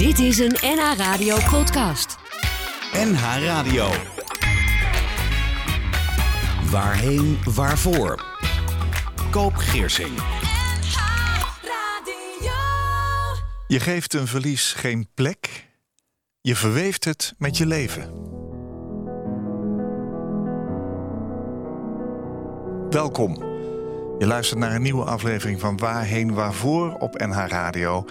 Dit is een NH Radio podcast. NH Radio. Waarheen, waarvoor? Koop Geersing. Je geeft een verlies geen plek. Je verweeft het met je leven. Welkom. Je luistert naar een nieuwe aflevering van Waarheen Waarvoor op NH Radio.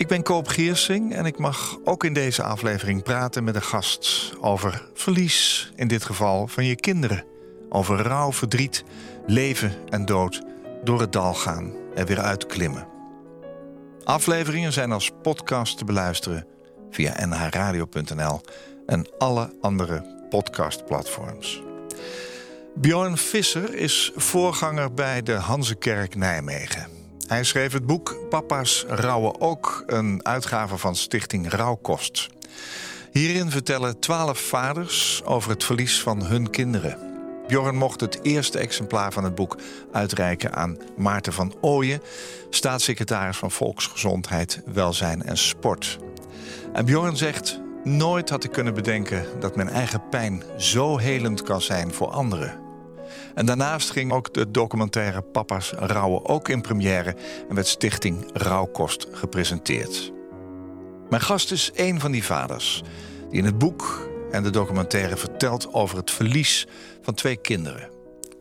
Ik ben Koop Geersing en ik mag ook in deze aflevering praten met een gast over verlies, in dit geval van je kinderen. Over rouw, verdriet, leven en dood, door het dal gaan en weer uitklimmen. Afleveringen zijn als podcast te beluisteren via nhradio.nl en alle andere podcastplatforms. Bjorn Visser is voorganger bij de Hanzekerk Nijmegen. Hij schreef het boek Papa's Rouwen ook, een uitgave van Stichting Rouwkost. Hierin vertellen twaalf vaders over het verlies van hun kinderen. Bjorn mocht het eerste exemplaar van het boek uitreiken aan Maarten van Ooyen, staatssecretaris van Volksgezondheid, Welzijn en Sport. En Bjorn zegt: Nooit had ik kunnen bedenken dat mijn eigen pijn zo helend kan zijn voor anderen. En daarnaast ging ook de documentaire Papa's Rouwen ook in première en werd Stichting Rouwkost gepresenteerd. Mijn gast is een van die vaders die in het boek en de documentaire vertelt over het verlies van twee kinderen.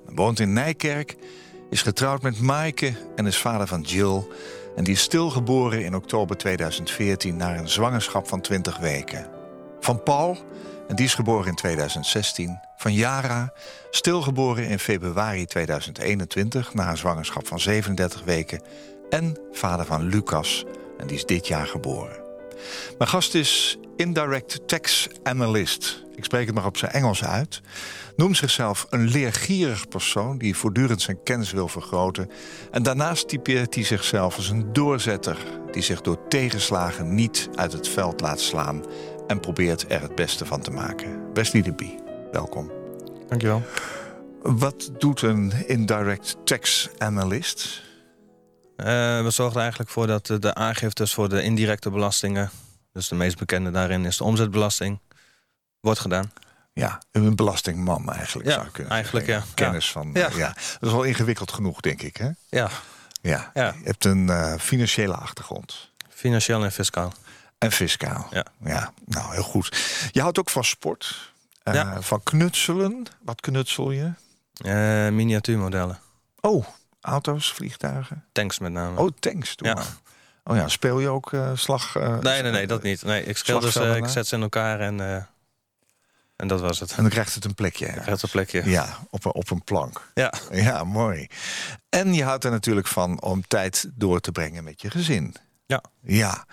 Hij woont in Nijkerk, is getrouwd met Maaike en is vader van Jill. En die is stilgeboren in oktober 2014 na een zwangerschap van 20 weken. Van Paul, en die is geboren in 2016. Van Yara, stilgeboren in februari 2021 na een zwangerschap van 37 weken. En vader van Lucas, en die is dit jaar geboren. Mijn gast is Indirect Tax Analyst. Ik spreek het maar op zijn Engels uit. Noemt zichzelf een leergierig persoon die voortdurend zijn kennis wil vergroten. En daarnaast typeert hij zichzelf als een doorzetter die zich door tegenslagen niet uit het veld laat slaan en probeert er het beste van te maken. Wesley de Bie, welkom. Dankjewel. Wat doet een indirect tax analyst? Uh, we zorgen er eigenlijk voor dat de aangiftes voor de indirecte belastingen, dus de meest bekende daarin is de omzetbelasting, wordt gedaan. Ja, een belastingman eigenlijk. Ja, zou ik kunnen eigenlijk zeggen. ja. Kennis ja. van. Ja. Ja. Dat is wel ingewikkeld genoeg, denk ik. Hè? Ja, Ja. Ja. Je hebt een eh, financiële achtergrond. financieel en fiscaal. En fiscaal. Ja. ja, nou heel goed. Je houdt ook van sport. Eh, Ja. Van knutselen. Wat knutsel je? Eh, miniatuurmodellen. Oh, auto's, vliegtuigen. Tanks met name. Oh, tanks. Doe Ja. maar. Oh ja, speel je ook eh, slag? nee, nee, nee, dat niet. Nee, ik schil dus, ik zet ze in elkaar en, en dat was het. En dan krijgt het een plekje. Ik ergens. krijg het een plekje. Ja, op een, op een plank. Ja. Ja, mooi. En je houdt er natuurlijk van om tijd door te brengen met je gezin. Ja. Ja.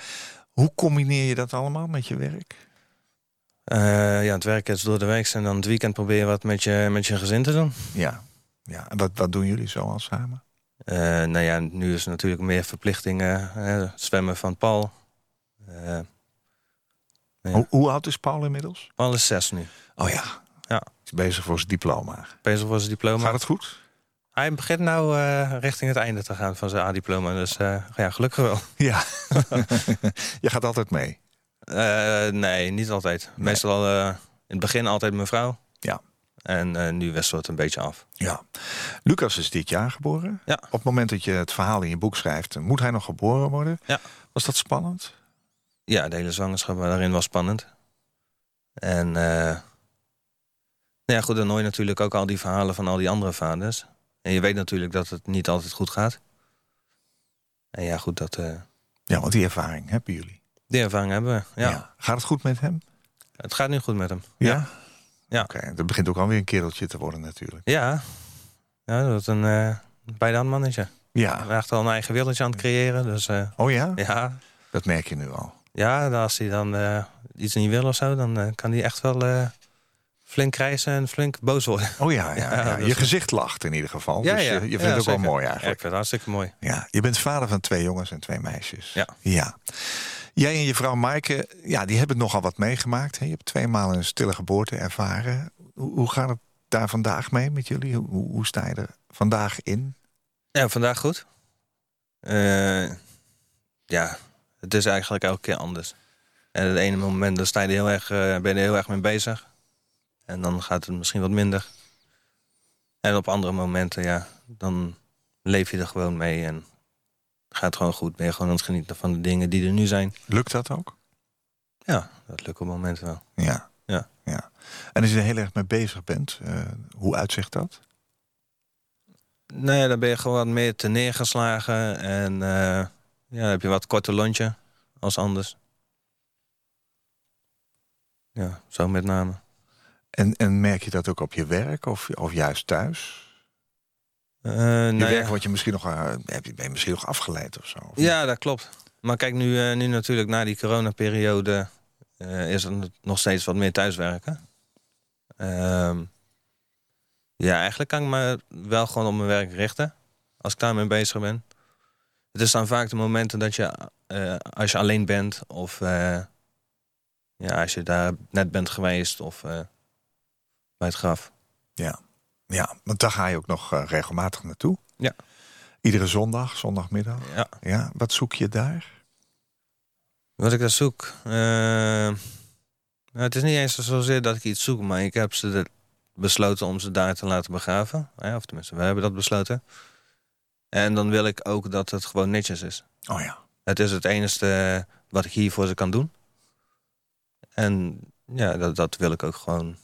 Hoe combineer je dat allemaal met je werk? Eh, ja, het werk is door de week en dan het weekend probeer je wat met je, met je gezin te doen. Ja. ja. En wat, wat doen jullie zo al samen? Eh, nou ja, nu is er natuurlijk meer verplichtingen. zwemmen van Paul. Eh, Ja. Hoe, hoe oud is Paul inmiddels? Paul is zes nu. Oh ja. Ja. Is bezig voor zijn diploma. Bezig voor zijn diploma. Gaat het goed? Hij begint nou richting het einde te gaan van zijn A-diploma. Dus ja, gelukkig wel. Ja. je gaat altijd mee. Eh, nee, niet altijd. Meestal eh, in het begin altijd mijn vrouw. Ja. En eh, nu wisselt het een beetje af. Ja. Lucas is dit jaar geboren. Ja. Op het moment dat je het verhaal in je boek schrijft, moet hij nog geboren worden. Ja. Was dat spannend? Ja, de hele zwangerschap daarin was spannend. En eh, nou ja, goed, dan hoor je natuurlijk ook al die verhalen van al die andere vaders. En je weet natuurlijk dat het niet altijd goed gaat. En ja, goed, dat, eh, Ja, want die ervaring hebben jullie. Die ervaring hebben we. Ja. Gaat het goed met hem? Het gaat nu goed met hem. Ja. Ja. Oké, dat begint ook alweer een kereltje te worden natuurlijk. Ja, ja dat is een uh, beide mannetje. Ja. Hij is al een eigen wereldje aan het creëren. Dus eh, Oh ja? ja, Dat merk je nu al. ja, als hij dan eh, iets niet wil of zo, dan eh, kan hij echt wel eh, flink krijsen en flink boos worden. Oh ja, ja, Ja, ja. dat je gezicht lacht in ieder geval. Ja, dus ja. je, je vindt het ook wel mooi Ja, ik eigenlijk. vind het hartstikke mooi. Ja, je bent vader van twee jongens en twee meisjes. Ja. ja. Jij en je vrouw Maaike, ja, die hebben nogal wat meegemaakt. Hè? Je hebt twee maal een stille geboorte ervaren. Hoe, hoe gaat het daar vandaag mee met jullie? Hoe, hoe sta je er vandaag in? Ja, vandaag goed. Eh, ja, het is eigenlijk elke keer anders. En het ene moment dan sta je er heel erg, eh, ben je er heel erg mee bezig. En dan gaat het misschien wat minder. En op andere momenten, ja, dan leef je er gewoon mee. En gaat gewoon goed. Ben je gewoon aan het genieten van de dingen die er nu zijn. Lukt dat ook? Ja, dat lukt op momenten wel. Ja. Ja. ja. En als je er heel erg mee bezig bent, eh, hoe uitzicht dat? Nee, dan ben je gewoon wat meer te neergeslagen. En eh, ja, dan heb je wat korter lontje als anders. Ja, zo met name. En, en merk je dat ook op je werk of, of juist thuis? Eh, Je nou werk je misschien nog, eh, heb je- ben je misschien nog afgeleid of zo? Of Ja, dat klopt. Maar kijk, nu, eh, nu natuurlijk na die coronaperiode is er nog steeds wat meer thuiswerken. Ehm, ja, eigenlijk kan ik me wel gewoon op mijn werk richten. Als ik daarmee bezig ben. Het is dan vaak de momenten dat je, als je alleen bent... of ja, als je daar net bent geweest of bij het graf. Ja. Ja, want daar ga je ook nog eh, regelmatig naartoe. Ja. Iedere zondag, zondagmiddag. Ja. Ja, wat zoek je daar? Wat ik daar zoek. eh, nou, het is niet eens zozeer dat ik iets zoek, maar ik heb ze besloten om ze daar te laten begraven. Ja, of tenminste, we hebben dat besloten. En dan wil ik ook dat het gewoon netjes is. Oh ja. Het is het enige wat ik hier voor ze kan doen. En ja, dat, dat wil ik ook gewoon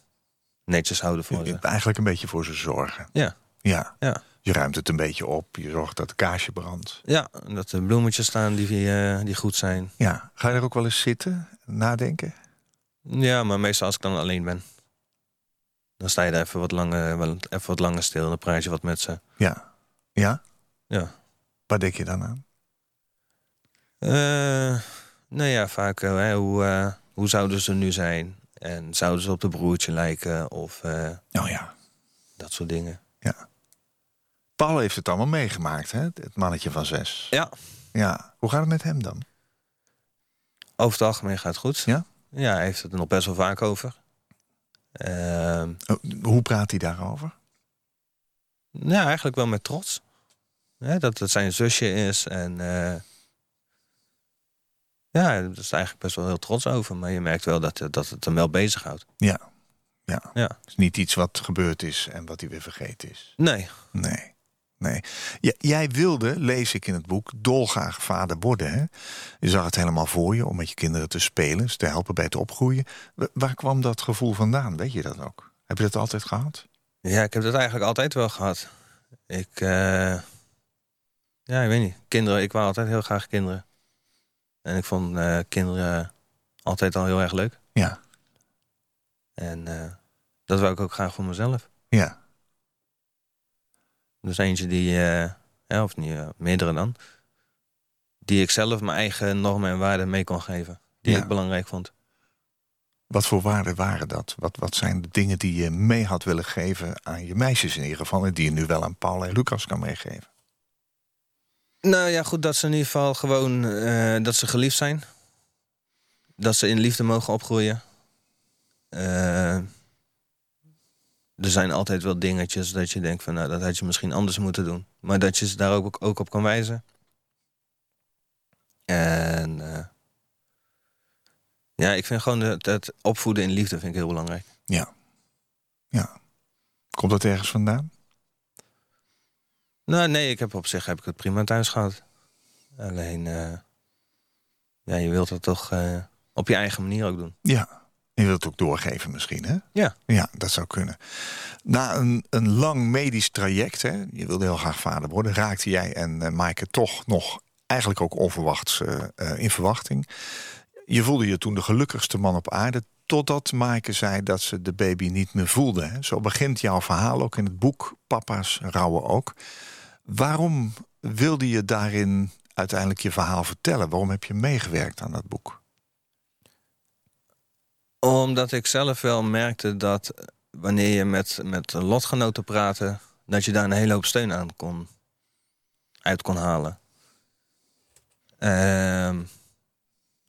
netjes houden voor ze. Eigenlijk een beetje voor ze zorgen. Ja. Ja. Ja. Je ruimt het een beetje op. Je zorgt dat het kaarsje brandt. Ja, dat er bloemetjes staan die, eh, die goed zijn. Ja. Ga je er ook wel eens zitten, nadenken? Ja, maar meestal als ik dan alleen ben. Dan sta je daar even wat langer, wel even wat langer stil. Dan praat je wat met ze. Ja. Ja? Ja. Waar denk je dan aan? Eh, nou ja, vaak eh, hoe, hoe zouden ze nu zijn? En zouden ze op de broertje lijken? Of eh, Oh ja. dat soort dingen. Paul heeft het allemaal meegemaakt, hè? Het mannetje van zes. Ja. Ja. Hoe gaat het met hem dan? Over het algemeen gaat het goed. Ja? Ja, hij heeft het er nog best wel vaak over. Ehm, Oh, hoe praat hij daarover? ja, eigenlijk wel met trots. Hè, dat het zijn zusje is. En eh, ja, daar is eigenlijk best wel heel trots over. Maar je merkt wel dat, dat het hem wel bezighoudt. Ja. Ja. Ja. Het is niet iets wat gebeurd is en wat hij weer vergeten is. Nee, Nee. Nee. J- jij wilde, lees ik in het boek, dolgraag vader worden. Hè? Je zag het helemaal voor je om met je kinderen te spelen, ze te helpen bij het opgroeien. Wa- waar kwam dat gevoel vandaan? Weet je dat ook? Heb je dat altijd gehad? Ja, ik heb dat eigenlijk altijd wel gehad. Ik, eh, ja, ik weet niet. Kinderen, ik wou altijd heel graag kinderen. En ik vond eh, kinderen altijd al heel erg leuk. Ja. En eh, dat wou ik ook graag voor mezelf. Ja. Dus eentje die, eh, ja, of niet, meerdere dan. Die ik zelf mijn eigen normen en waarden mee kon geven. Die Ja. ik belangrijk vond. Wat voor waarden waren dat? Wat, wat zijn de dingen die je mee had willen geven aan je meisjes in ieder geval... en die je nu wel aan Paul en Lucas kan meegeven? Nou ja, goed, dat ze in ieder geval gewoon eh, dat ze geliefd zijn. Dat ze in liefde mogen opgroeien. Eh, er zijn altijd wel dingetjes dat je denkt van, nou, dat had je misschien anders moeten doen. Maar dat je ze daar ook, ook op kan wijzen. En eh, ja, ik vind gewoon het, opvoeden in liefde vind ik heel belangrijk. Ja. Ja. Komt dat ergens vandaan? Nou, nee, ik heb op zich heb ik het prima thuis gehad. Alleen, eh, ja, je wilt het toch eh, op je eigen manier ook doen. Ja. Je wilt het ook doorgeven misschien, hè? Ja. Ja, dat zou kunnen. Na een, een lang medisch traject, hè, je wilde heel graag vader worden... raakte jij en eh Maaike toch nog eigenlijk ook onverwachts in verwachting. Je voelde je toen de gelukkigste man op aarde... totdat Maaike zei dat ze de baby niet meer voelde. Hè. Zo begint jouw verhaal ook in het boek Papa's rouwen ook. Waarom wilde je daarin uiteindelijk je verhaal vertellen? Waarom heb je meegewerkt aan dat boek? Omdat ik zelf wel merkte dat wanneer je met, met lotgenoten praatte... dat je daar een hele hoop steun aan kon, uit kon halen. Ehm,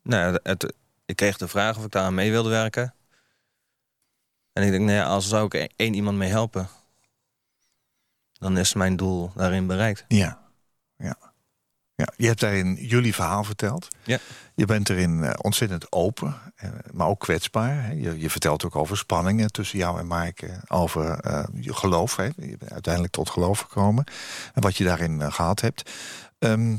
nou, het, ik kreeg de vraag of ik daar aan mee wilde werken. En ik denk, nou ja, als zou ik één iemand mee helpen... dan is mijn doel daarin bereikt. Ja, ja, Ja, je hebt daarin jullie verhaal verteld. Ja. Je bent erin eh, ontzettend open, eh, maar ook kwetsbaar. Hè. Je, je vertelt ook over spanningen tussen jou en Maaike. Over eh, je geloof. Hè. Je bent uiteindelijk tot geloof gekomen. En wat je daarin eh, gehad hebt. Ehm,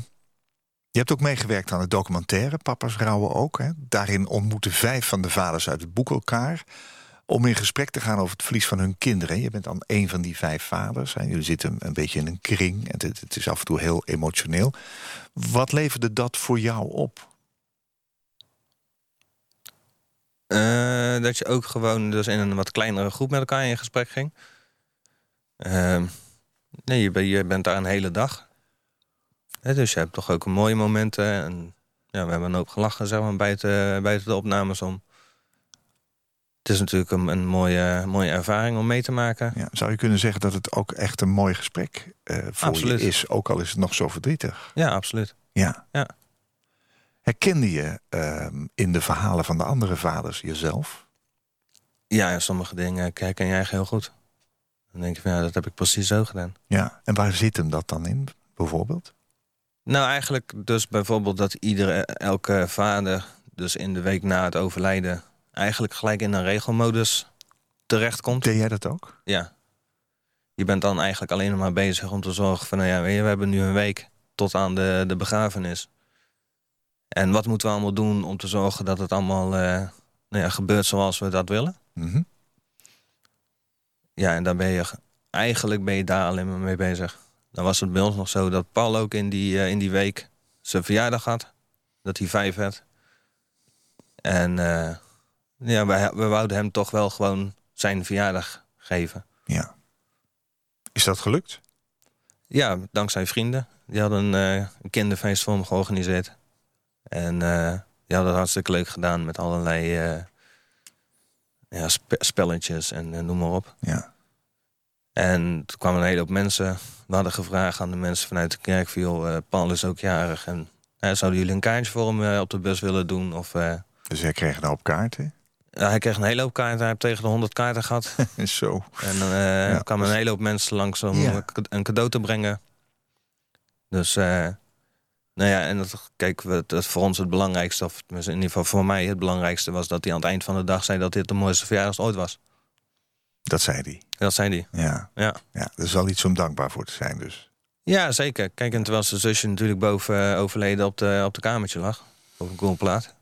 je hebt ook meegewerkt aan het documentaire Papa's Rouwen ook. Hè. Daarin ontmoeten vijf van de vaders uit het boek elkaar om in gesprek te gaan over het verlies van hun kinderen. Je bent dan een van die vijf vaders. En jullie zitten een beetje in een kring. En het, het is af en toe heel emotioneel. Wat leverde dat voor jou op? Eh, dat je ook gewoon dus in een wat kleinere groep met elkaar in gesprek ging. Ehm, nee, je, je bent daar een hele dag. Dus je hebt toch ook mooie momenten. En ja, we hebben een hoop gelachen zeg maar, buiten, buiten de opnames om. Het is natuurlijk een, een mooie, mooie ervaring om mee te maken. Ja, zou je kunnen zeggen dat het ook echt een mooi gesprek eh, voor Absoluut. je is, ook al is het nog zo verdrietig? Ja, absoluut. Ja. Ja. Herkende je ehm, in de verhalen van de andere vaders jezelf? Ja, sommige dingen herken je eigenlijk heel goed. Dan denk je van ja, dat heb ik precies zo gedaan. Ja. En waar zit hem dat dan in, bijvoorbeeld? Nou, eigenlijk dus bijvoorbeeld dat iedere, elke vader dus in de week na het overlijden... eigenlijk gelijk in een regelmodus terechtkomt. Deed jij dat ook? Ja. Je bent dan eigenlijk alleen nog maar bezig om te zorgen van... nou ja, we hebben nu een week tot aan de, de begrafenis. En wat moeten we allemaal doen om te zorgen dat het allemaal eh, nou ja, gebeurt zoals we dat willen? Mhm. Ja, en dan ben je eigenlijk ben je daar alleen maar mee bezig. Dan was het bij ons nog zo dat Paul ook in die, eh, in die week zijn verjaardag had. Dat hij vijf werd. En eh, ja, we, we wouden hem toch wel gewoon zijn verjaardag geven. Ja. Is dat gelukt? Ja, dankzij vrienden. Die hadden eh, een kinderfeest voor hem georganiseerd. En eh, die hadden het hartstikke leuk gedaan met allerlei eh, ja, spe- spelletjes en eh, noem maar op. Ja. En toen kwamen een hele hoop mensen. We hadden gevraagd aan de mensen vanuit de kerk... van, joh, eh, Paul is ook jarig. En eh, zouden jullie een kaartje voor hem eh, op de bus willen doen? Of, eh, Dus jij kreeg een hoop kaarten. Hij kreeg een hele hoop kaarten. Hij heeft tegen de 100 kaarten gehad. Zo. En eh, Ja, kwamen een hele hoop mensen langs om Ja. een cade- een cadeau te brengen. Dus, eh, nou ja, en dat, kijk, we- dat voor ons het belangrijkste... of in ieder geval voor mij het belangrijkste was... dat hij aan het eind van de dag zei dat dit de mooiste verjaardag ooit was. Dat zei hij. Dat zei hij. Ja. Ja. ja. Er is wel iets om dankbaar voor te zijn dus. Ja, zeker. Kijk, en terwijl zijn zusje natuurlijk boven eh, overleden op de, op de kamertje lag, op een koelplaat,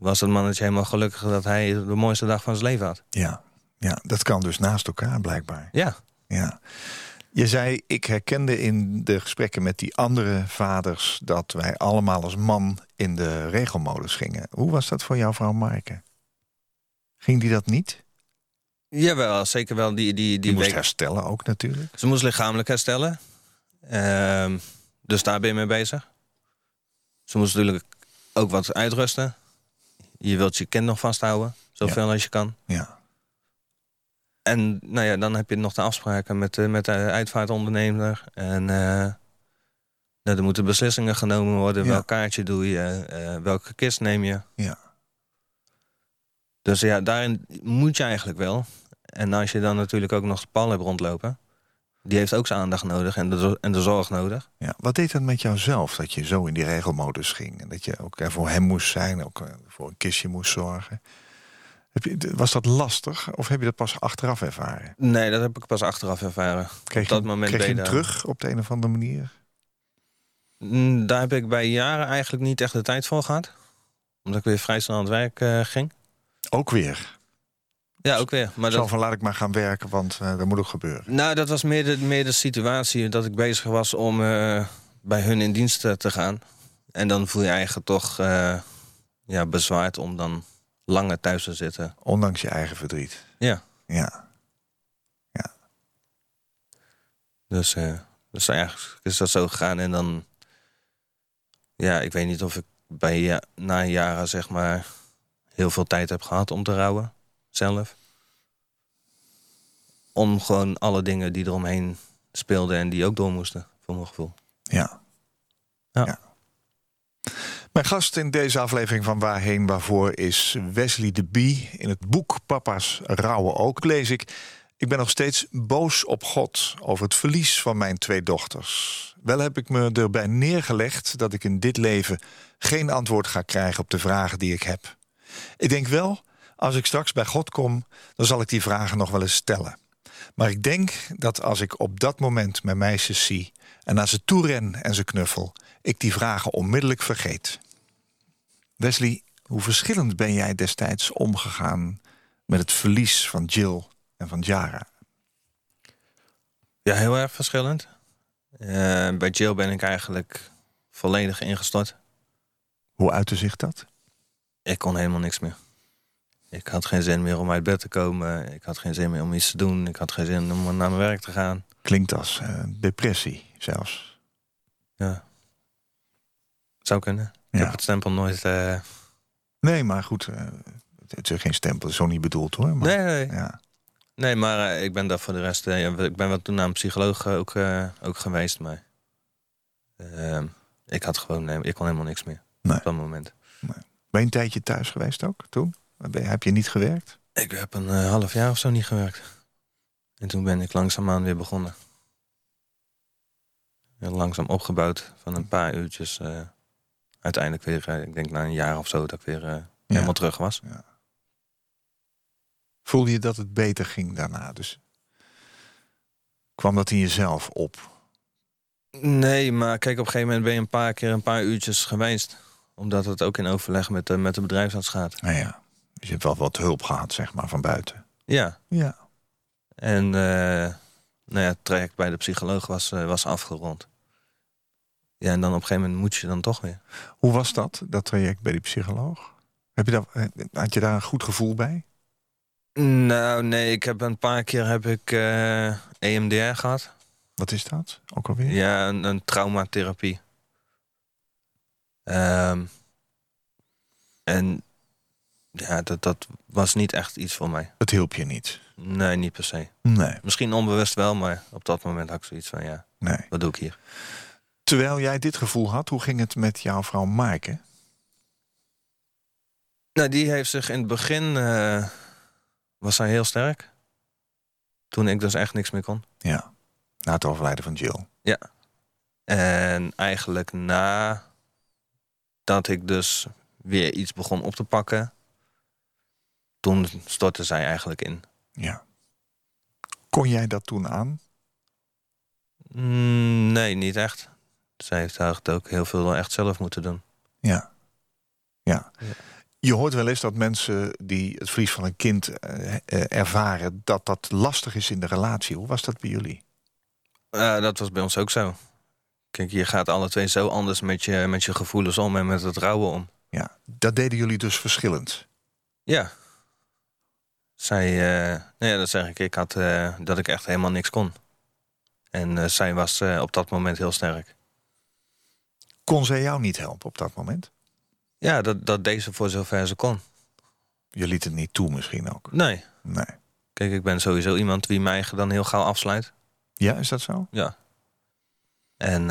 was dat mannetje helemaal gelukkig dat hij de mooiste dag van zijn leven had. Ja. Ja, dat kan dus naast elkaar blijkbaar. Ja, Ja. Je zei, ik herkende in de gesprekken met die andere vaders... dat wij allemaal als man in de regelmodus gingen. Hoe was dat voor jouw vrouw Maaike? Ging die dat niet? jawel, zeker wel die, die, Die die moest week. herstellen ook natuurlijk. Ze moest lichamelijk herstellen. Ehm, dus daar ben je mee bezig. Ze moest natuurlijk ook wat uitrusten. Je wilt je kind nog vasthouden, zoveel als je kan. Ja. En nou ja, dan heb je nog de afspraken met, de- met de uitvaartondernemer. En eh, nou, er moeten beslissingen genomen worden. Ja. Welk kaartje doe je? eh, welke kist neem je? Ja. Dus ja, daarin moet je eigenlijk wel. En als je dan natuurlijk ook nog Paul hebt rondlopen... die heeft ook zijn aandacht nodig en de, en de zorg nodig. Ja, wat deed dat met jouzelf dat je zo in die regelmodus ging? En dat je ook voor hem moest zijn, ook eh, voor een kistje moest zorgen. Heb je, was dat lastig of heb je dat pas achteraf ervaren? Nee, dat heb ik pas achteraf ervaren. Kreeg Op dat je, moment kreeg je hem je terug op de een of andere manier? Mm, Daar heb ik bij jaren eigenlijk niet echt de tijd voor gehad. Omdat ik weer vrij snel aan het werk eh, ging. Ook weer. Ja, ook weer. Maar Zo dat, van laat ik maar gaan werken, want eh, dat moet ook gebeuren. Nou, dat was meer de, meer de situatie dat ik bezig was om eh, bij hun in dienst eh, te gaan. En dan voel je eigenlijk toch eh, ja, bezwaard om dan langer thuis te zitten. Ondanks je eigen verdriet. Ja, Ja. dus, eh, dus eigenlijk is dat zo gegaan. En dan, ja, ik weet niet of ik bij ja, na jaren zeg maar heel veel tijd heb gehad om te rouwen zelf. Om gewoon alle dingen die eromheen speelden en die ook door moesten, voor mijn gevoel. Ja. Ja. Mijn gast in deze aflevering van Waarheen Waarvoor is Wesley de Bie. In het boek Papa's Rouwen ook lees ik... Ik ben nog steeds boos op God over het verlies van mijn twee dochters. Wel heb ik me erbij neergelegd dat ik in dit leven geen antwoord ga krijgen op de vragen die ik heb. Ik denk wel, als ik straks bij God kom, dan zal ik die vragen nog wel eens stellen. Maar ik denk dat als ik op dat moment mijn meisjes zie en naar ze toe ren en ze knuffel, ik die vragen onmiddellijk vergeet. Wesley, hoe verschillend ben jij destijds omgegaan met het verlies van Jill en van Jara? Ja, heel erg verschillend. Uh, bij Jill ben ik eigenlijk volledig ingestort. Hoe uitte zich dat? Ik kon helemaal niks meer. Ik had geen zin meer om uit bed te komen. Ik had geen zin meer om iets te doen. Ik had geen zin om naar mijn werk te gaan. Klinkt als uh, depressie zelfs. Ja. Zou kunnen. Ik Ja. heb het stempel nooit... eh, Nee, maar goed, eh, het is geen stempel, zo niet bedoeld hoor. Maar, Nee, nee. Ja. Nee, maar eh, ik ben daar voor de rest... eh, ik ben wel toen naar een psycholoog eh, ook, eh, ook geweest. Maar ehm, ik had gewoon... nee, ik kon helemaal niks meer. Nee. Op dat moment. Ben je een tijdje thuis geweest ook toen? Heb je niet gewerkt? Ik heb een eh, half jaar of zo niet gewerkt. En toen ben ik langzaamaan weer begonnen. Heel langzaam opgebouwd van een paar uurtjes. eh, uiteindelijk weer, eh, ik denk na een jaar of zo, dat ik weer helemaal terug was. Voelde je dat het beter ging daarna? Dus kwam dat in jezelf op? Nee, maar kijk, op een gegeven moment ben je een paar keer een paar uurtjes geweest. Omdat het ook in overleg met de, met de bedrijfsarts gaat. Nou ja, dus je hebt wel wat hulp gehad, zeg maar, van buiten. Ja, Ja. en eh, nou ja, het traject bij de psycholoog was, eh, was afgerond. Ja, en dan op een gegeven moment moet je dan toch weer. Hoe was dat, dat traject bij die psycholoog? Heb je daar, eh, had je daar een goed gevoel bij? Nou, nee, ik heb een paar keer heb ik eh, EMDR gehad. Wat is dat? Ook alweer? Ja, een, een traumatherapie. Ehm, en ja, dat, dat was niet echt iets voor mij. Het hielp je niet. Nee, niet per se. Nee, Misschien onbewust wel, maar op dat moment had ik zoiets van... ja, nee. wat doe ik hier? Terwijl jij dit gevoel had, hoe ging het met jouw vrouw Maaike? Nou, die heeft zich in het begin... eh, was zij heel sterk. Toen ik dus echt niks meer kon. Ja, na het overlijden van Jill. En eigenlijk na dat ik dus weer iets begon op te pakken... toen stortte zij eigenlijk in. Ja. Kon jij dat toen aan? Mm, nee, niet echt. Zij heeft eigenlijk ook heel veel echt zelf moeten doen. Ja. Ja. Ja. Je hoort wel eens dat mensen die het verlies van een kind eh, eh, ervaren... dat dat lastig is in de relatie. Hoe was dat bij jullie? Eh, dat was bij ons ook zo. Kijk, je gaat alle twee zo anders met je, met je gevoelens om en met het rouwen om. Ja. Dat deden jullie dus verschillend. Ja. Zij, eh, nou ja, dat zeg ik. Ik had eh, dat ik echt helemaal niks kon. En eh, zij was op dat moment heel sterk. Kon zij jou niet helpen op dat moment? Ja, dat, dat deed ze voor zover ze kon. Je liet het niet toe misschien ook. Nee. Nee. Kijk, ik ben sowieso iemand wie mij dan heel gauw afsluit. Ja, is dat zo? Ja. En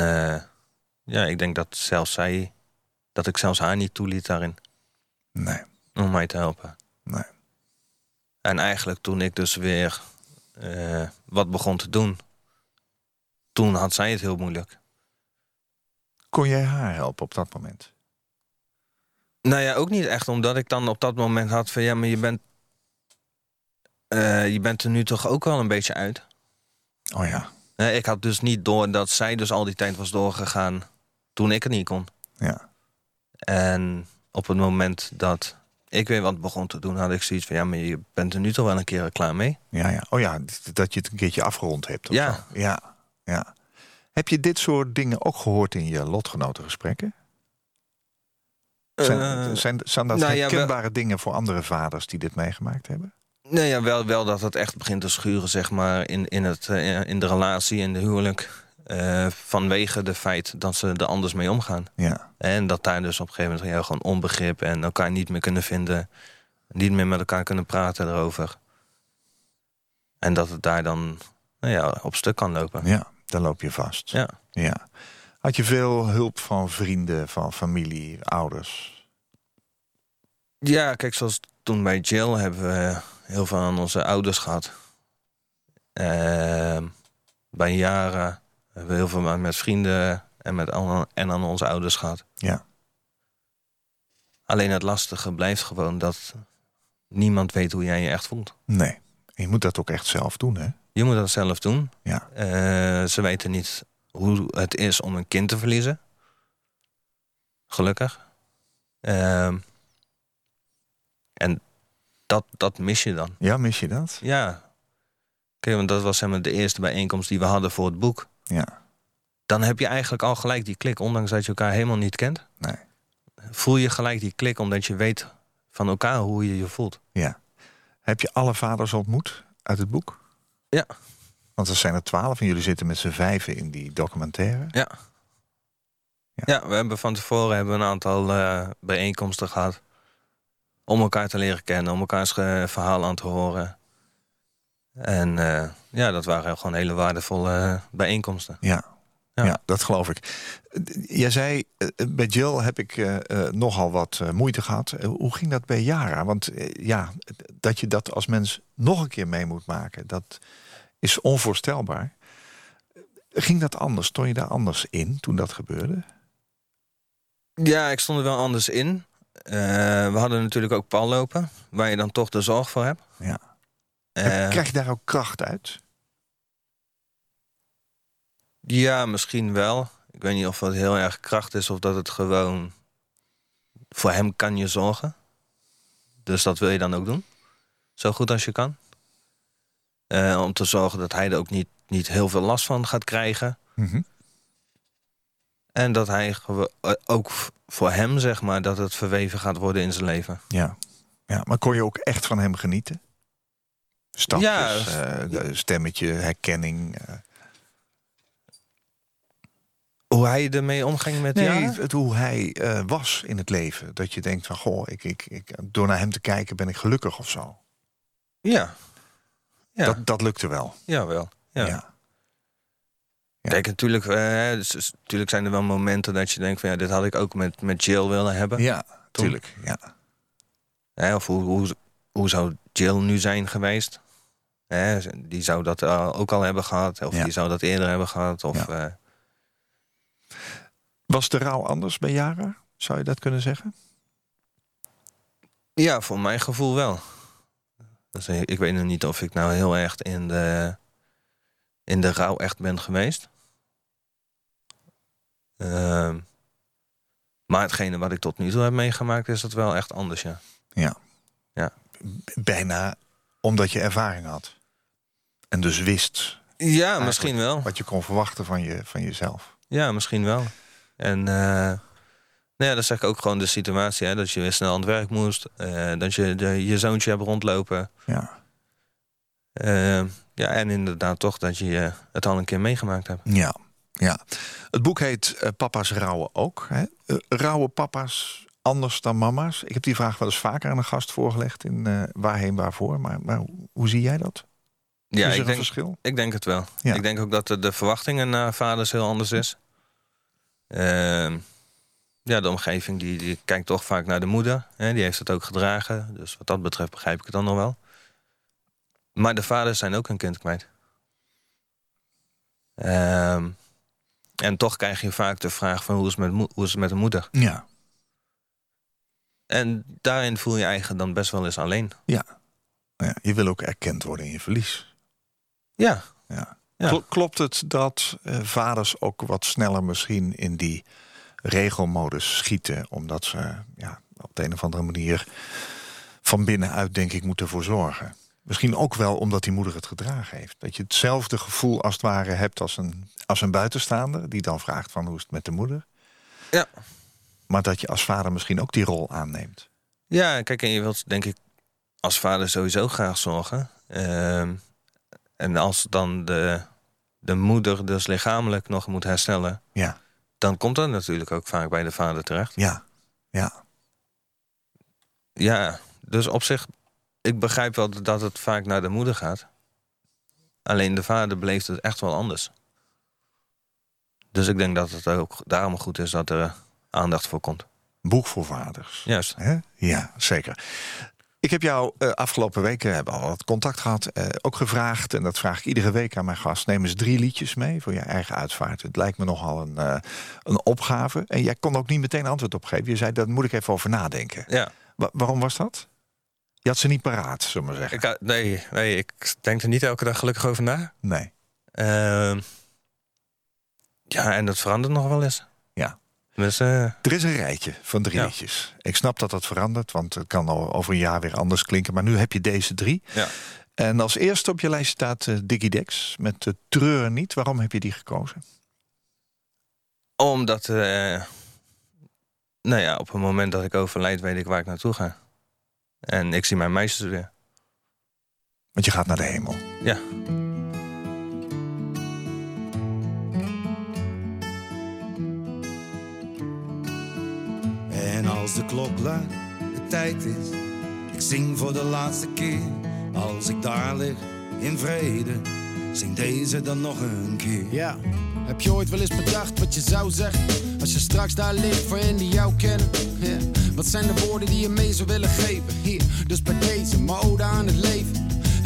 ja, ik denk dat zelfs zij... dat ik zelfs haar niet toeliet daarin. Nee. Om mij te helpen. En eigenlijk toen ik dus weer eh, wat begon te doen... toen had zij het heel moeilijk. Kon jij haar helpen op dat moment? Nou ja, ook niet echt, omdat ik dan op dat moment had van... ja, maar je bent, eh, je bent er nu toch ook wel een beetje uit. Oh ja. Nee, ik had dus niet door dat zij dus al die tijd was doorgegaan... toen ik het niet kon. Ja. En op het moment dat ik weer wat begon te doen... had ik zoiets van, ja, maar je bent er nu toch wel een keer klaar mee? Ja, ja. Oh ja, dat je het een keertje afgerond hebt. of Ja. zo. Ja. Ja. Heb je dit soort dingen ook gehoord in je lotgenotengesprekken? Zijn, Eh, zijn, zijn dat nou ja, wel- herkenbare dingen voor andere vaders die dit meegemaakt hebben? Nee, ja, wel, wel dat het echt begint te schuren, zeg maar, in, in, het, eh, in de relatie, in de huwelijk. Eh, vanwege de feit dat ze er anders mee omgaan. Ja. En dat daar dus op een gegeven moment ja, gewoon onbegrip en elkaar niet meer kunnen vinden. Niet meer met elkaar kunnen praten erover. En dat het daar dan nou ja, op stuk kan lopen. ja, dan loop je vast. Ja. Ja. Had je veel hulp van vrienden, van familie, ouders? Ja, kijk, zoals toen bij Jill hebben we heel veel aan onze ouders gehad. Ehm, bij jaren hebben we heel veel met vrienden en, met aan, en aan onze ouders gehad. Ja. Alleen het lastige blijft gewoon dat niemand weet hoe jij je echt voelt. Nee. En je moet dat ook echt zelf doen, hè? Je moet dat zelf doen. Ja. Eh, ze weten niet hoe het is om een kind te verliezen. Gelukkig. Ehm, en dat, dat mis je dan. Ja, mis je dat? Ja. Kijk, want dat was zeg maar, de eerste bijeenkomst die we hadden voor het boek. Ja. Dan heb je eigenlijk al gelijk die klik, ondanks dat je elkaar helemaal niet kent. Nee. Voel je gelijk die klik, omdat je weet van elkaar hoe je je voelt. Ja. Heb je alle vaders ontmoet uit het boek? Ja. Want er zijn er twaalf en jullie zitten met z'n vijven in die documentaire. Ja. Ja. Ja, we hebben van tevoren hebben een aantal eh, bijeenkomsten gehad. Om elkaar te leren kennen, om elkaars eh, verhaal aan te horen. En eh, ja, dat waren gewoon hele waardevolle eh, bijeenkomsten. Ja. Ja. Ja. dat geloof ik. Jij zei, eh, bij Jill heb ik nogal wat moeite gehad. Eh, hoe ging dat bij Yara? Want ja, dat je dat als mens nog een keer mee moet maken, dat is onvoorstelbaar. Ging dat anders? Stond je daar anders in toen dat gebeurde? Ja, ik stond er wel anders in. We hadden natuurlijk ook Paul lopen, waar je dan toch de zorg voor hebt. Ja. Eh, Krijg je daar ook kracht uit? Ja, misschien wel. Ik weet niet of het heel erg kracht is of dat het gewoon... Voor hem kan je zorgen. Dus dat wil je dan ook doen. Zo goed als je kan. Eh, om te zorgen dat hij er ook niet, niet heel veel last van gaat krijgen. Mhm. En dat hij eh, ook voor hem, zeg maar, dat het verweven gaat worden in zijn leven. Ja. ja, maar kon je ook echt van hem genieten? Stapjes, Ja. de stemmetje, herkenning. eh. Hoe hij ermee omging met Nee, Jara? het, hoe hij eh, was in het leven. Dat je denkt van, goh, ik, ik, ik, door naar hem te kijken ben ik gelukkig of zo. Ja. Ja, Dat, dat lukte wel. jawel. Ja. Ja. Ja. Kijk, natuurlijk, eh, dus- dus natuurlijk zijn er wel momenten dat je denkt van ja, dit had ik ook met, met Jill willen hebben. Ja, Toen- tuurlijk. Ja. Of hoe, hoe, hoe zou Jill nu zijn geweest? Hè, die zou dat eh, ook al hebben gehad. Of Ja. die zou dat eerder hebben gehad. Of, Ja. eh, Was de rouw anders bij Jara? Zou je dat kunnen zeggen? ja, voor mijn gevoel wel. Dus ik ik weet nog niet of ik nou heel erg in de, in de rouw echt ben geweest. Ehm, maar hetgene wat ik tot nu toe heb meegemaakt is dat wel echt anders, ja. Bijna omdat je ervaring had. En dus wist Ja, misschien wel. wat je kon verwachten van, je, van jezelf. Ja, misschien wel. En eh, nou ja, dat zeg ik ook gewoon de situatie. Hè, dat je weer snel aan het werk moest. eh, dat je de, je zoontje hebt rondlopen. Ja. Eh, ja, en inderdaad toch dat je het al een keer meegemaakt hebt. Ja, ja. Het boek heet Papa's rouwen ook. Hè? Eh, rouwe papa's anders dan mama's? Ik heb die vraag wel eens vaker aan een gast voorgelegd in Waarheen Waarvoor. Maar, maar hoe zie jij dat? Ja, is er ik een denk, verschil? ik denk het wel. Ja. Ik denk ook dat de, de verwachtingen naar vaders heel anders is. Ehm, ja, de omgeving die, die kijkt toch vaak naar de moeder. Hè, die heeft het ook gedragen. Dus wat dat betreft begrijp ik het dan nog wel. Maar de vaders zijn ook hun kind kwijt. Ehm, en toch krijg je vaak de vraag van hoe is het met, hoe is het met de moeder? Ja. En daarin voel je je eigen dan best wel eens alleen. ja. Je wil ook erkend worden in je verlies. Ja, Ja. Ja. Kl- Klopt het dat eh, vaders ook wat sneller misschien in die regelmodus schieten, omdat ze ja, op de een of andere manier van binnenuit denk ik moeten voor zorgen? Misschien ook wel omdat die moeder het gedragen heeft. Dat je hetzelfde gevoel als het ware hebt als een, als een buitenstaander, die dan vraagt van hoe is het met de moeder. Ja. Maar dat je als vader misschien ook die rol aanneemt. Ja, kijk, en je wilt denk ik als vader sowieso graag zorgen. Ehm, en als dan de, de moeder dus lichamelijk nog moet herstellen... Ja, dan komt dat natuurlijk ook vaak bij de vader terecht. ja, ja. Ja, dus op zich, ik begrijp wel dat het vaak naar de moeder gaat. Alleen de vader beleeft het echt wel anders. Dus ik denk dat het ook daarom goed is dat er aandacht voor komt. Boek voor vaders. Juist. Ja, zeker. Ik heb jou uh, afgelopen weken hebben al wat contact gehad. Uh, ook gevraagd, en dat vraag ik iedere week aan mijn gast. Neem eens drie liedjes mee voor je eigen uitvaart. Het lijkt me nogal een, uh, een opgave. En jij kon ook niet meteen antwoord op geven. Je zei, daar moet ik even over nadenken. Ja. Wa waarom was dat? Je had ze niet paraat, zullen we maar zeggen. Ik, nee, nee, ik denk er niet elke dag gelukkig over na. Nee. Ehm, ja, en dat verandert nog wel eens. Dus, uh... Er is een rijtje van drie Ja. liedjes. Ik snap dat dat verandert, want het kan over een jaar weer anders klinken. Maar nu heb je deze drie. Ja. En als eerste op je lijst staat uh, Diggy Dex met uh, Treur niet. Waarom heb je die gekozen? Omdat, eh, nou ja, op het moment dat ik overlijd, weet ik waar ik naartoe ga. En ik zie mijn meisjes weer. Want je gaat naar de hemel. Ja. Als de klok luidt, de tijd is, ik zing voor de laatste keer. Als ik daar lig in vrede, zing deze dan nog een keer. Ja, heb je ooit wel eens bedacht wat je zou zeggen? Als je straks daar ligt voor hen die jou kennen. Wat zijn de woorden die je mee zou willen geven? Hier, dus bij deze, mijn ode aan het leven.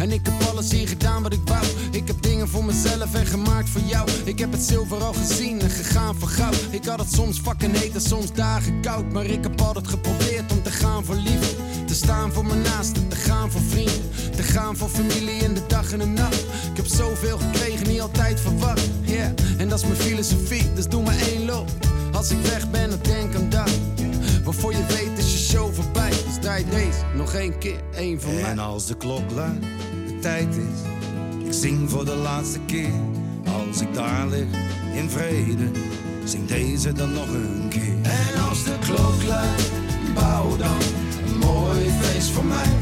En ik heb alles hier gedaan wat ik wou. Ik heb dingen voor mezelf en gemaakt voor jou. Ik heb het zilver al gezien en gegaan voor goud. Ik had het soms fucking heet en soms dagen koud. Maar ik heb altijd geprobeerd om te gaan voor liefde. Te staan voor mijn naasten, te gaan voor vrienden. Te gaan voor familie in de dag en de nacht. Ik heb zoveel gekregen, niet altijd verwacht. Yeah. En dat is mijn filosofie, dus doe maar één loop. Als ik weg ben, dan denk aan dat. Waarvoor je weet is je show voorbij. Dus draai deze nog één keer, één van mij. En als de klok luidt, tijd is, ik zing voor de laatste keer. Als ik daar lig in vrede, zing deze dan nog een keer. En als de klok luidt, bouw dan een mooi feest voor mij.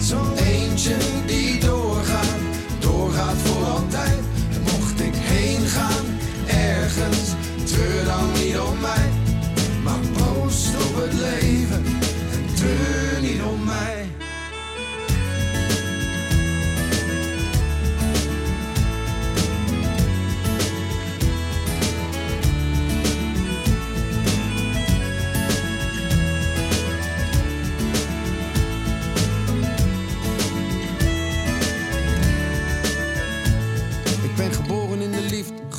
Zo'n eentje die doorgaat, doorgaat voor altijd. En mocht ik heen gaan, ergens,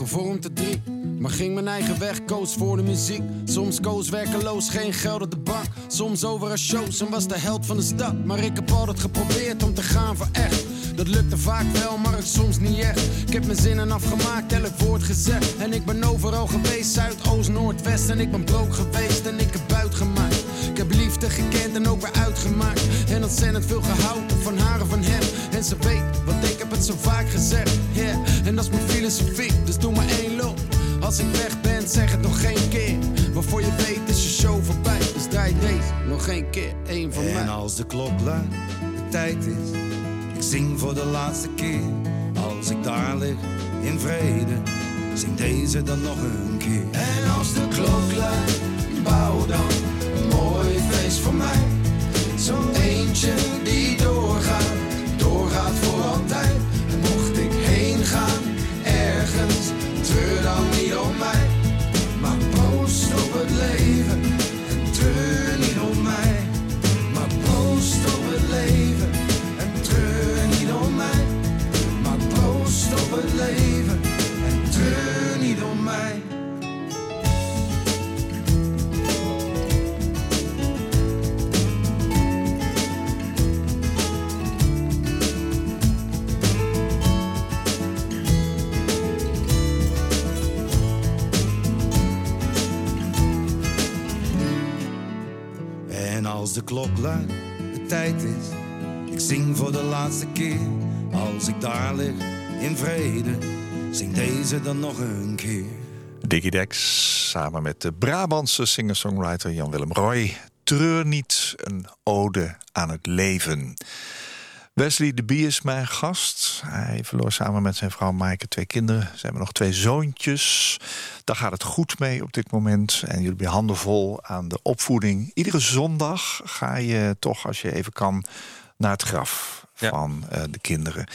te drie. Maar ging mijn eigen weg, koos voor de muziek. Soms koos werkeloos, geen geld op de bank. Soms over een shows en was de held van de stad. Maar ik heb altijd geprobeerd om te gaan voor echt. Dat lukte vaak wel, maar soms niet echt. Ik heb mijn zinnen afgemaakt, elk woord gezegd. En ik ben overal geweest, Zuid, Oost, Noord, West. En ik ben brook geweest en ik heb buit gemaakt. Ik heb liefde gekend en ook weer uitgemaakt. En ontzettend veel gehouden van haar en van hem. En ze weet, want ik het zo vaak gezegd. Yeah. En dat is mijn filosofie, dus doe maar één loop. Als ik weg ben, zeg het nog geen keer. Waarvoor je weet is je show voorbij. Dus draai deze nog één keer, één van mij. En als de klok luidt, de tijd is, ik zing voor de laatste keer. Als ik daar lig in vrede, zing deze dan nog een keer. En als de klok luidt, bouw dan een mooi feest voor mij. Zo'n eentje En als de klok luidt, de tijd is, ik zing voor de laatste keer. Als ik daar lig in vrede, zing deze dan nog een keer. Diggy Dex samen met de Brabantse singer-songwriter Jan-Willem Roy. Treur niet, een ode aan het leven. Wesley de Bie is mijn gast. Hij verloor samen met zijn vrouw Maaike twee kinderen. Ze hebben nog twee zoontjes. Daar gaat het goed mee op dit moment. En jullie hebben je handen vol aan de opvoeding. Iedere zondag ga je toch, als je even kan, naar het graf Ja. van eh, de kinderen.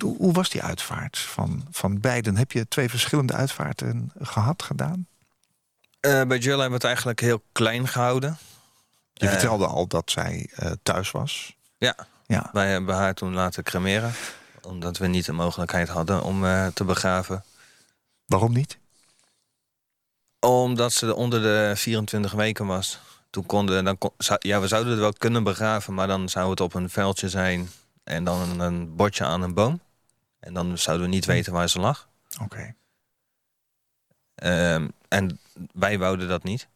Hoe, was die uitvaart van, van beiden? Heb je twee verschillende uitvaarten gehad, gedaan? Eh, bij Jill hebben we het eigenlijk heel klein gehouden. Je Eh. vertelde al dat zij thuis was. Ja, Ja. wij hebben haar toen laten cremeren. Omdat we niet de mogelijkheid hadden om eh, te begraven. Waarom niet? Omdat ze onder de 24 weken was. Toen konden, dan kon, ja, we zouden het wel kunnen begraven, maar dan zou het op een veldje zijn en dan een, een bordje aan een boom. En dan zouden we niet weten waar ze lag. Oké. Ehm, en wij wouden dat niet.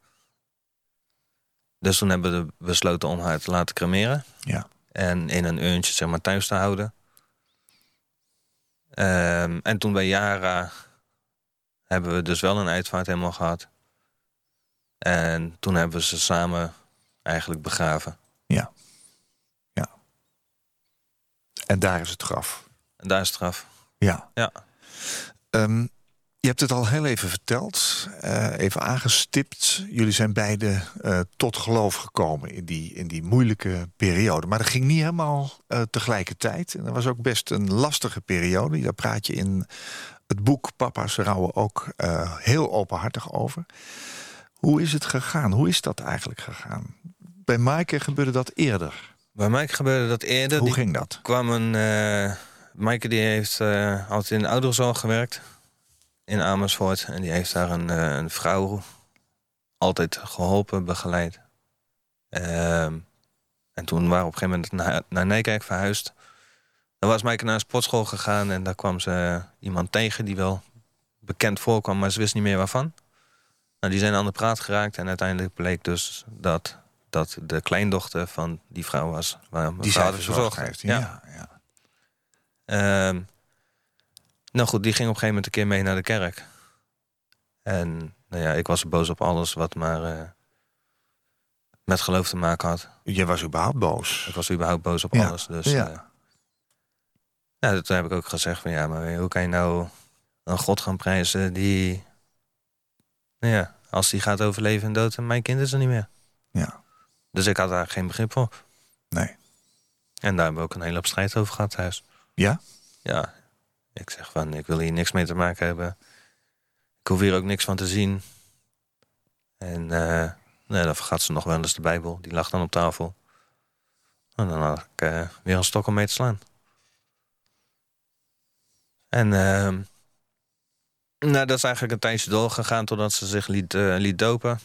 Dus toen hebben we besloten om haar te laten cremeren. Ja. En in een urntje zeg maar, thuis te houden. Ehm, en toen bij Yara hebben we dus wel een uitvaart helemaal gehad. En toen hebben we ze samen eigenlijk begraven. En daar is het graf. En daar is het graf. Ja. Ja. Ehm, je hebt het al heel even verteld, eh, even aangestipt. Jullie zijn beide eh, tot geloof gekomen in die, in die moeilijke periode. Maar dat ging niet helemaal eh, tegelijkertijd. En dat was ook best een lastige periode. Daar praat je in het boek Papa's Rouwen ook heel openhartig over. Hoe is het gegaan? Hoe is dat eigenlijk gegaan? Bij Maaike gebeurde dat eerder. Bij Mike gebeurde dat eerder. Hoe Die ging dat? kwam een... Maaike die heeft altijd in de ouderenzorg gewerkt. In Amersfoort. En die heeft daar een, eh, een vrouw altijd geholpen, begeleid. Ehm, en toen waren we op een gegeven moment naar, naar Nijkerk verhuisd. Dan was Maaike naar een sportschool gegaan. En daar kwam ze iemand tegen die wel bekend voorkwam. Maar ze wist niet meer waarvan. Nou, die zijn aan de praat geraakt. En uiteindelijk bleek dus dat dat de kleindochter van die vrouw was. Waar Die vader verzorgd verzorgd heeft. Ja. Ja, ja. Ehm, nou goed, die ging op een gegeven moment een keer mee naar de kerk. En nou ja, ik was boos op alles wat maar eh, met geloof te maken had. Je was überhaupt boos. Ik was überhaupt boos op Ja, alles. Dus ja. ja. nou, toen heb ik ook gezegd van ja, maar hoe kan je nou een God gaan prijzen die... Nou ja, als die gaat overleven en dood en mijn kind is er niet meer. Ja. Dus ik had daar geen begrip voor. Nee. En daar hebben we ook een hele hoop strijd over gehad thuis. Ja? Ja, ik zeg van, ik wil hier niks mee te maken hebben. Ik hoef hier ook niks van te zien. En eh nee, dan vergat ze nog wel eens de Bijbel. Die lag dan op tafel. En dan had ik eh, weer een stok om mee te slaan. En ehm, nou, dat is eigenlijk een tijdje doorgegaan totdat ze zich liet, eh, liet dopen.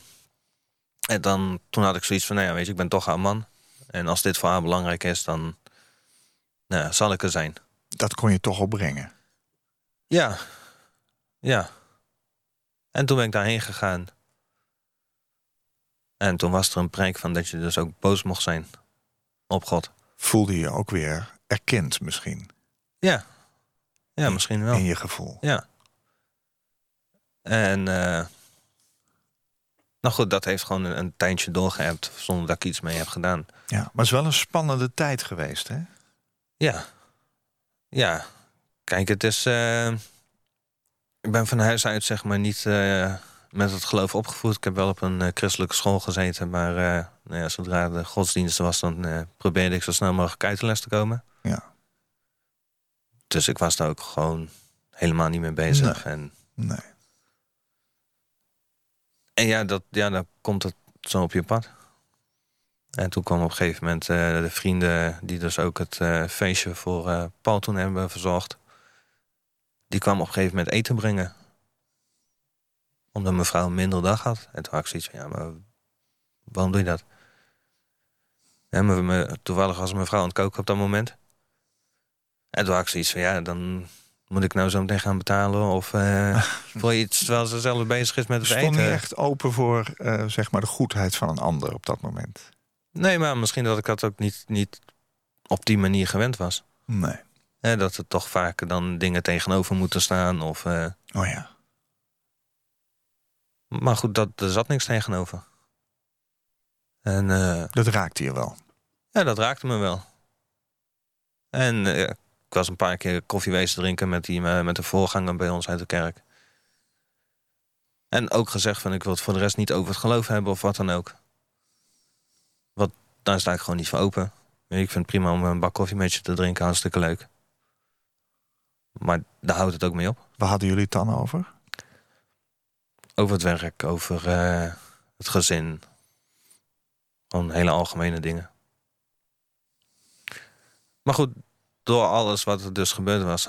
En dan, toen had ik zoiets van, nou ja, weet je, ik ben toch haar man. En als dit voor haar belangrijk is, dan nou, zal ik er zijn. Dat kon je toch opbrengen. Ja, ja. En toen ben ik daarheen gegaan. En toen was er een preek van dat je dus ook boos mocht zijn op God. Voelde je ook weer erkend misschien Ja, ja misschien wel. in je gevoel. Ja. En eh nou goed, dat heeft gewoon een, een tijdje doorgehebt zonder dat ik iets mee heb gedaan. Ja, maar het is wel een spannende tijd geweest, hè? Ja. Ja. Kijk, het is... eh, ik ben van huis uit zeg maar niet eh, met het geloof opgevoed. Ik heb wel op een eh, christelijke school gezeten. Maar nou ja, zodra de godsdienst was, dan probeerde ik zo snel mogelijk uit de les te komen. Ja. Dus ik was daar ook gewoon helemaal niet mee bezig. En, Nee. en ja, dat, ja, dan komt het zo op je pad. En toen kwam op een gegeven moment de vrienden... die dus ook het feestje voor Paul toen hebben verzorgd... die kwam op een gegeven moment eten brengen. Omdat mijn vrouw een minder dag had. En toen had ik zoiets van, ja, maar waarom doe je dat? Ja, maar me- toevallig was mijn vrouw aan het koken op dat moment. En toen had ik zoiets van, ja, dan moet ik nou zo meteen gaan betalen... of voor iets terwijl ze zelf bezig is met het Stond eten. niet echt open voor eh, zeg maar de goedheid van een ander op dat moment. Nee, maar misschien dat ik dat ook niet, niet op die manier gewend was. Nee. Hè, dat er toch vaker dan dingen tegenover moeten staan. Of, eh, Oh ja. maar goed, dat, er zat niks tegenover. En eh, Dat raakte je wel. ja, dat raakte me wel. En eh, ik was een paar keer koffie wezen drinken met, die, met de voorganger bij ons uit de kerk. En ook gezegd van ik wil het voor de rest niet over het geloof hebben of wat dan ook. Wat, daar sta ik gewoon niet voor open. Ik vind het prima om een bak koffie met je te drinken, hartstikke leuk. Maar daar houdt het ook mee op. Waar hadden jullie het dan over? Over het werk, over eh, het gezin. Gewoon hele algemene dingen. Maar goed, door alles wat er dus gebeurd was...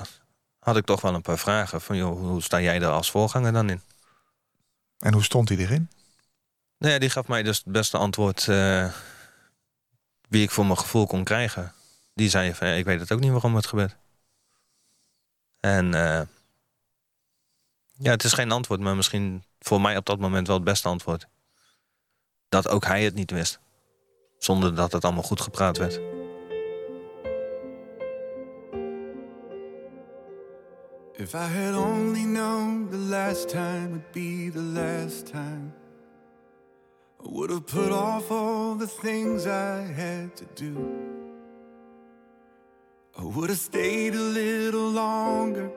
had ik toch wel een paar vragen. Van, joh, hoe sta jij er als voorganger dan in? En hoe stond hij erin? Nou ja, die gaf mij dus het beste antwoord... Uh, wie ik voor mijn gevoel kon krijgen. Die zei van, ik weet het ook niet waarom het gebeurt. En uh, ja, het is geen antwoord, maar misschien voor mij op dat moment wel het beste antwoord. Dat ook hij het niet wist. Zonder dat het allemaal goed gepraat werd. If I had only known the last time would be the last time I would have put off all the things I had to do I would have stayed a little longer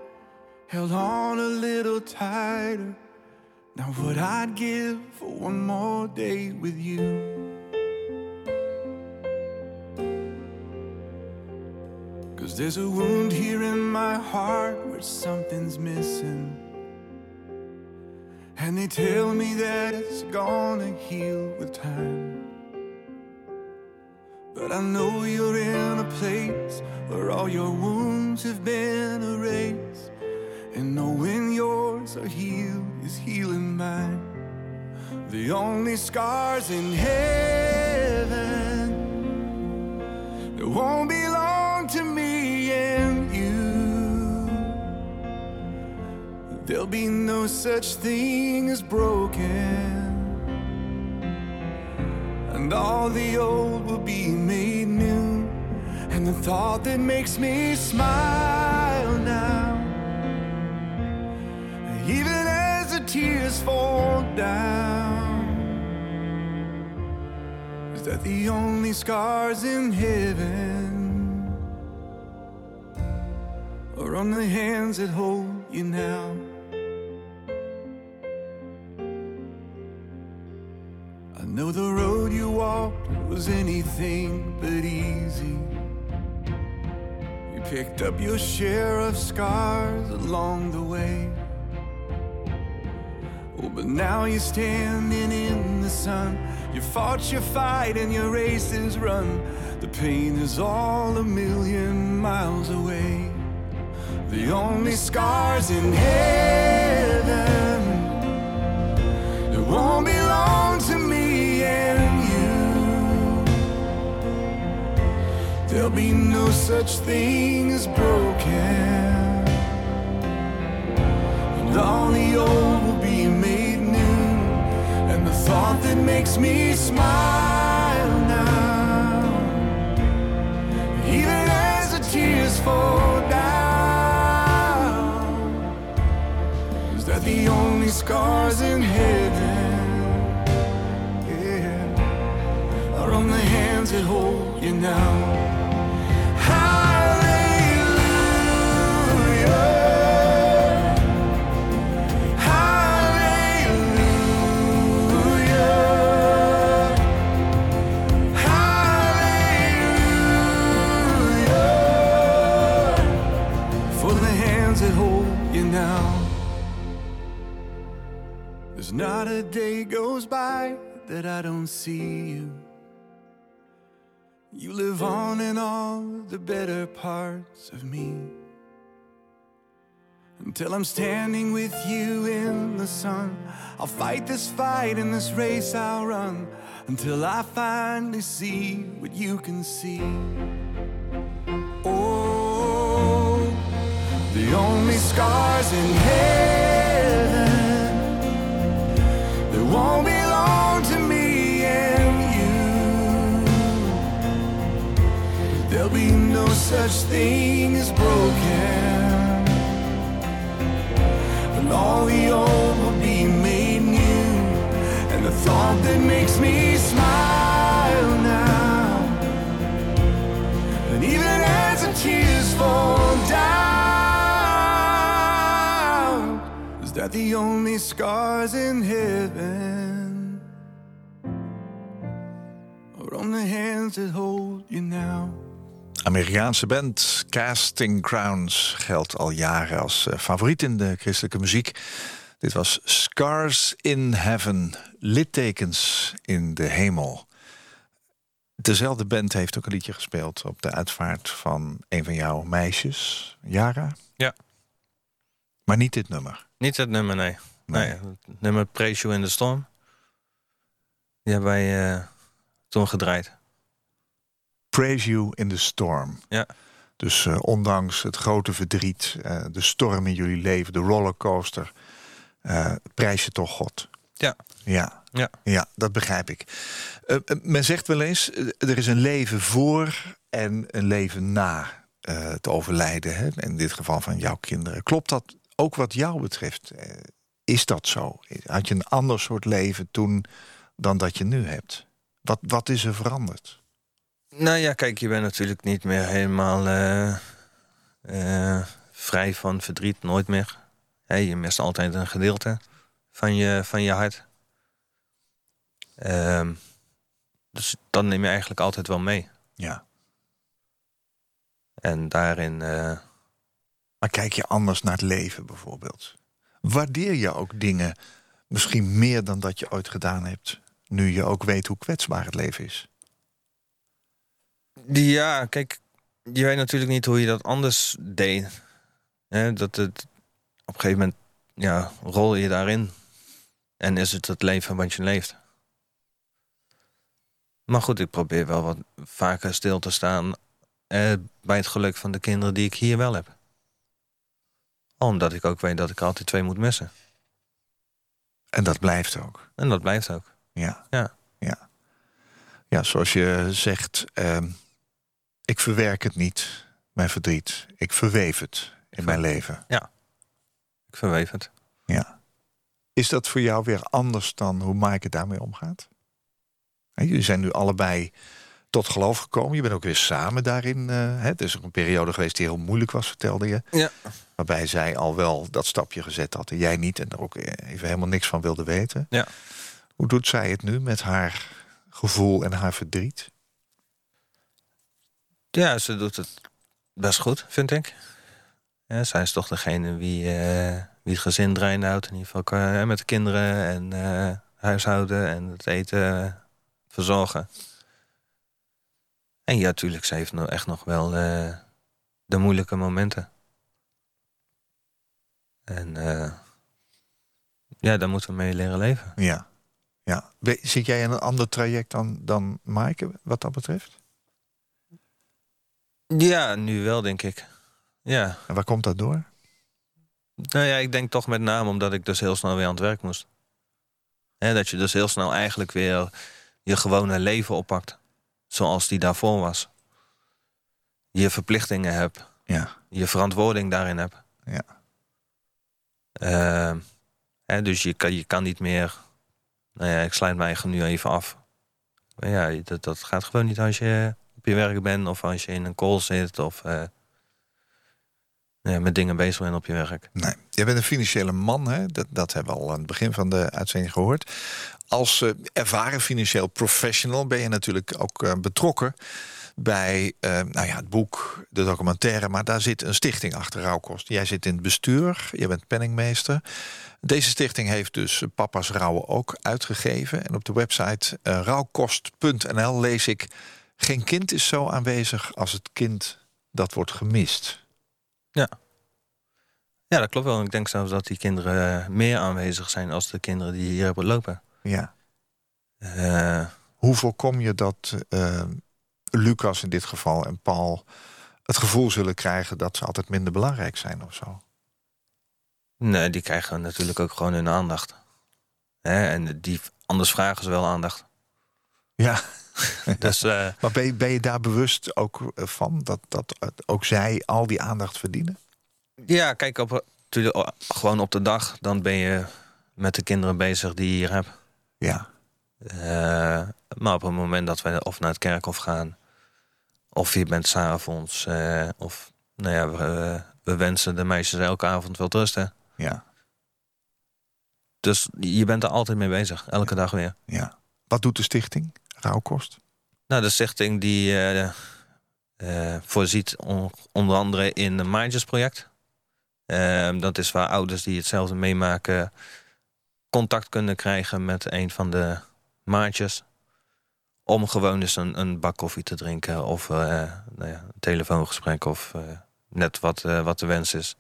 Held on a little tighter Now what I'd give for one more day with you Cause there's a wound here in my heart where something's missing. And they tell me that it's gonna heal with time. But I know you're in a place where all your wounds have been erased. And knowing yours are healed is healing mine. The only scars in heaven, there won't be long to me and you. There'll be no such thing as broken, and all the old will be made new. And the thought that makes me smile now, even as the tears fall down, is that the only scars in heaven are on the hands that hold you now. Know the road you walked was anything but easy. You picked up your share of scars along the way. Oh, but now you're standing in the sun. You fought your fight and your race is run. The pain is all a million miles away. The only scars in heaven, it won't belong to There'll be no such thing as broken. And all the old will be made new. And the thought that makes me smile now, even as the tears fall down, is that the only scars in heaven, yeah, are on the hands that hold you now. Not a day goes by that I don't see you. You live on in all the better parts of me. Until I'm standing with you in the sun, I'll fight this fight in this race I'll run. Until I finally see what you can see. Oh, the only scars in heaven won't belong to me and you. There'll be no such thing as broken, and all the old will be made new. And the thought that makes me smile now, and even as the tears fall down, the only scars in heaven? hands that hold you now. Amerikaanse band Casting Crowns geldt al jaren als uh, favoriet in de christelijke muziek. Dit was Scars in Heaven, littekens in de hemel. dezelfde band heeft ook een liedje gespeeld op de uitvaart van een van jouw meisjes, Yara. Maar niet dit nummer. Niet het nummer, nee. Nee. nee. het nummer Praise You in the Storm. Die hebben wij eh, toen gedraaid. Praise You in the Storm. Ja. Dus eh, ondanks het grote verdriet, eh, de storm in jullie leven, de rollercoaster, prijs je toch God. Ja. Ja, Ja. ja dat begrijp ik. Men zegt wel eens, er is een leven voor en een leven na het overlijden. Hè? In dit geval van jouw kinderen. Klopt dat ook wat jou betreft? Eh, is dat zo? Had je een ander soort leven toen dan dat je nu hebt? Wat, wat is er veranderd? Nou ja, kijk, je bent natuurlijk niet meer helemaal eh, eh, vrij van verdriet. Nooit meer. Hè, je mist altijd een gedeelte van je, van je hart. Ehm, dus dat neem je eigenlijk altijd wel mee. Ja. En daarin... Maar kijk je anders naar het leven bijvoorbeeld? Waardeer je ook dingen misschien meer dan dat je ooit gedaan hebt? Nu je ook weet hoe kwetsbaar het leven is. Ja, kijk, je weet natuurlijk niet hoe je dat anders deed. Dat het, op een gegeven moment ja, rol je daarin. En is het het leven wat je leeft. Maar goed, ik probeer wel wat vaker stil te staan... Eh, bij het geluk van de kinderen die ik hier wel heb. Omdat ik ook weet dat ik er altijd twee moet missen. En dat blijft ook. En dat blijft ook. Ja. Ja. Ja, ja zoals je zegt, ehm, ik verwerk het niet, mijn verdriet. Ik verweef het in mijn leven. Ik verweef het. Ja. Is dat voor jou weer anders dan hoe Maaike daarmee omgaat? Jullie zijn nu allebei tot geloof gekomen. Je bent ook weer samen daarin. eh, hè? Het is ook een periode geweest die heel moeilijk was, vertelde je. Ja. Waarbij zij al wel dat stapje gezet had en jij niet. En er ook even helemaal niks van wilde weten. Ja. Hoe doet zij het nu met haar gevoel en haar verdriet? Ja, ze doet het best goed, vind ik. Ja, zij is toch degene wie, eh, wie het gezin draaiende houdt. In ieder geval met de kinderen en eh, huishouden en het eten eh, verzorgen. En ja, natuurlijk, ze heeft nou echt nog wel de moeilijke momenten. En eh, ja, daar moeten we mee leren leven. Ja. ja. Zit jij in een ander traject dan, dan Maaike wat dat betreft? Ja, nu wel, denk ik. Ja. En waar komt dat door? Nou ja, ik denk toch met name omdat ik dus heel snel weer aan het werk moest. Dat je dus heel snel eigenlijk weer je gewone leven oppakt. Zoals die daarvoor was. Je verplichtingen hebt. Ja. Je verantwoording daarin hebt. Ja. Ehm, hè, dus je kan, je niet meer... Nou ja, ik sluit eigen nu even af. Ja, dat, dat gaat gewoon niet als je op je werk bent... of als je in een call zit of... eh, ja, met dingen bezig bent op je werk. Nee, jij bent een financiële man, hè? Dat, dat hebben we al aan het begin van de uitzending gehoord. Als eh, ervaren financieel professional ben je natuurlijk ook eh, betrokken bij eh, nou ja, het boek, de documentaire, maar daar zit een stichting achter Rauwkost. Jij zit in het bestuur, je bent penningmeester. Deze stichting heeft dus Papa's Rouwen ook uitgegeven. En op de website eh, rouwkost.nl lees ik... geen kind is zo aanwezig als het kind dat wordt gemist. Ja, dat klopt wel. Ik denk zelfs dat die kinderen eh, meer aanwezig zijn als de kinderen die hier hebben lopen. Ja. Eh, Hoe voorkom je dat Lucas in dit geval en Paul het gevoel zullen krijgen dat ze altijd minder belangrijk zijn of zo? nee, die krijgen natuurlijk ook gewoon hun aandacht. Hè, en die, anders vragen ze wel aandacht. Ja, Dus eh, maar ben je, ben je daar bewust ook eh, van dat, dat ook zij al die aandacht verdienen? ja, kijk, op, natuurlijk, gewoon op de dag... dan ben je met de kinderen bezig die je hier hebt. Ja, Eh, maar op het moment dat we of naar het kerkhof gaan... of je bent s'avonds... eh of nou ja, we, we wensen de meisjes elke avond wel rusten. ja, Dus je bent er altijd mee bezig, elke dag weer. ja. Wat doet de stichting? Rauwkost? Nou, de stichting die eh, eh, voorziet on- onder andere in een maandjesproject. Eh, dat is waar ouders die hetzelfde meemaken contact kunnen krijgen met een van de maatjes. Om gewoon eens een, een bak koffie te drinken of eh, nou ja, een telefoongesprek of eh, net wat, eh, wat de wens is.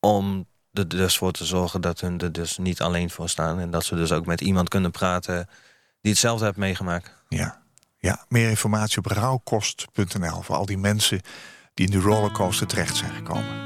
Om er dus voor te zorgen dat hun er dus niet alleen voor staan. En dat ze dus ook met iemand kunnen praten die hetzelfde heeft meegemaakt. Ja, ja. meer informatie op rouwkost.nl voor al die mensen die in de rollercoaster terecht zijn gekomen.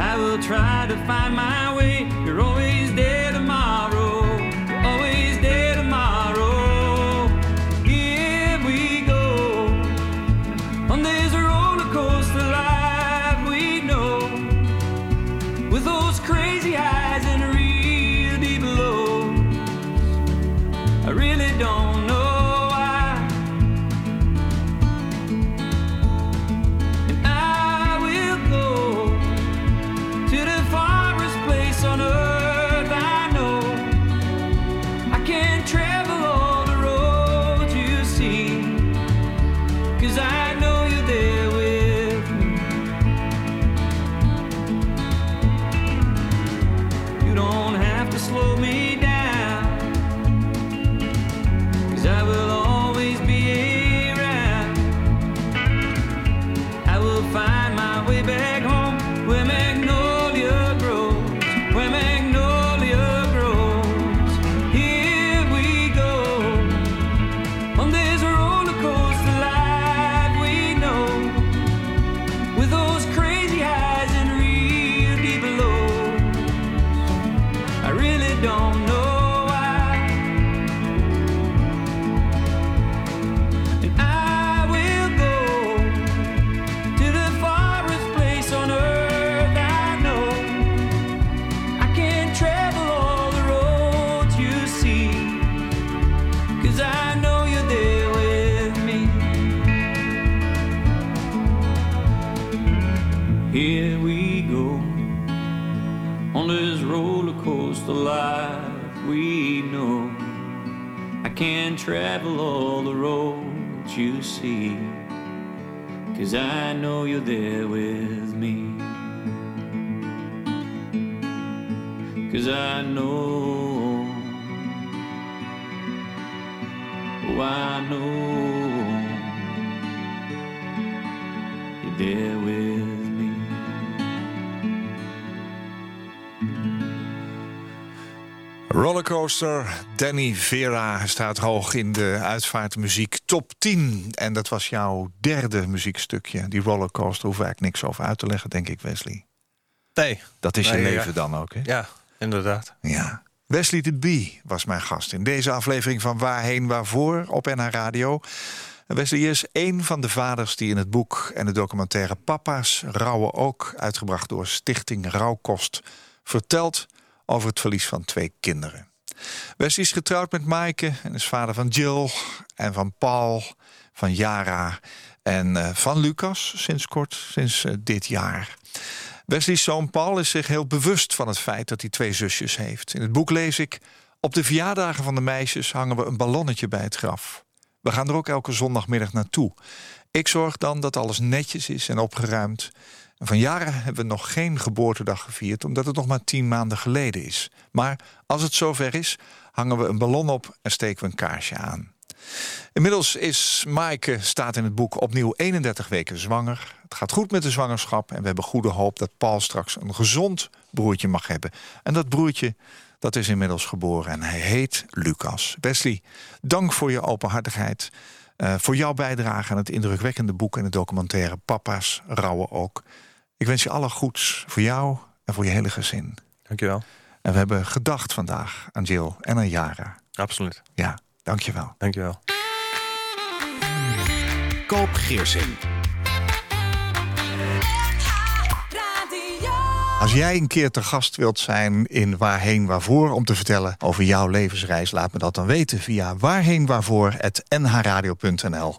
I will try to find my way. You're always there. Coaster. Danny Vera staat hoog in de uitvaartmuziek top 10. En dat was jouw derde muziekstukje. Die rollercoaster hoef ik niks over uit te leggen, denk ik, Wesley. Nee. Dat is je leven dan ook, hè? Ja, inderdaad. Ja. Wesley de Bee was mijn gast in deze aflevering van Waarheen Waarvoor op NH Radio. Wesley is een van de vaders die in het boek en de documentaire Papa's Rouwen ook, uitgebracht door Stichting Rouwkost, vertelt over het verlies van twee kinderen. Wesley is getrouwd met Maaike en is vader van Jill en van Paul, van Yara en eh, van Lucas sinds kort, sinds eh, dit jaar. Wesley's zoon Paul is zich heel bewust van het feit dat hij twee zusjes heeft. In het boek lees ik: Op de verjaardagen van de meisjes hangen we een ballonnetje bij het graf. We gaan er ook elke zondagmiddag naartoe. Ik zorg dan dat alles netjes is en opgeruimd. Van jaren hebben we nog geen geboortedag gevierd, omdat het nog maar tien maanden geleden is. Maar als het zover is, hangen we een ballon op en steken we een kaarsje aan. Inmiddels is Maaike, staat in het boek, opnieuw 31 weken zwanger. Het gaat goed met de zwangerschap en we hebben goede hoop dat Paul straks een gezond broertje mag hebben. En dat broertje, dat is inmiddels geboren en hij heet Lucas. Wesley, dank voor je openhartigheid. Uh, voor jouw bijdrage aan het indrukwekkende boek en de documentaire Papa's Rouwen ook. Ik wens je alle goeds voor jou en voor je hele gezin. Dankjewel. En we hebben gedacht vandaag aan Jill en aan Jara. Absoluut. Ja, dankjewel. Dankjewel. Koop Geersing. Als jij een keer te gast wilt zijn in Waarheen Waarvoor... om te vertellen over jouw levensreis, laat me dat dan weten... via waarheenwaarvoor.nhradio.nl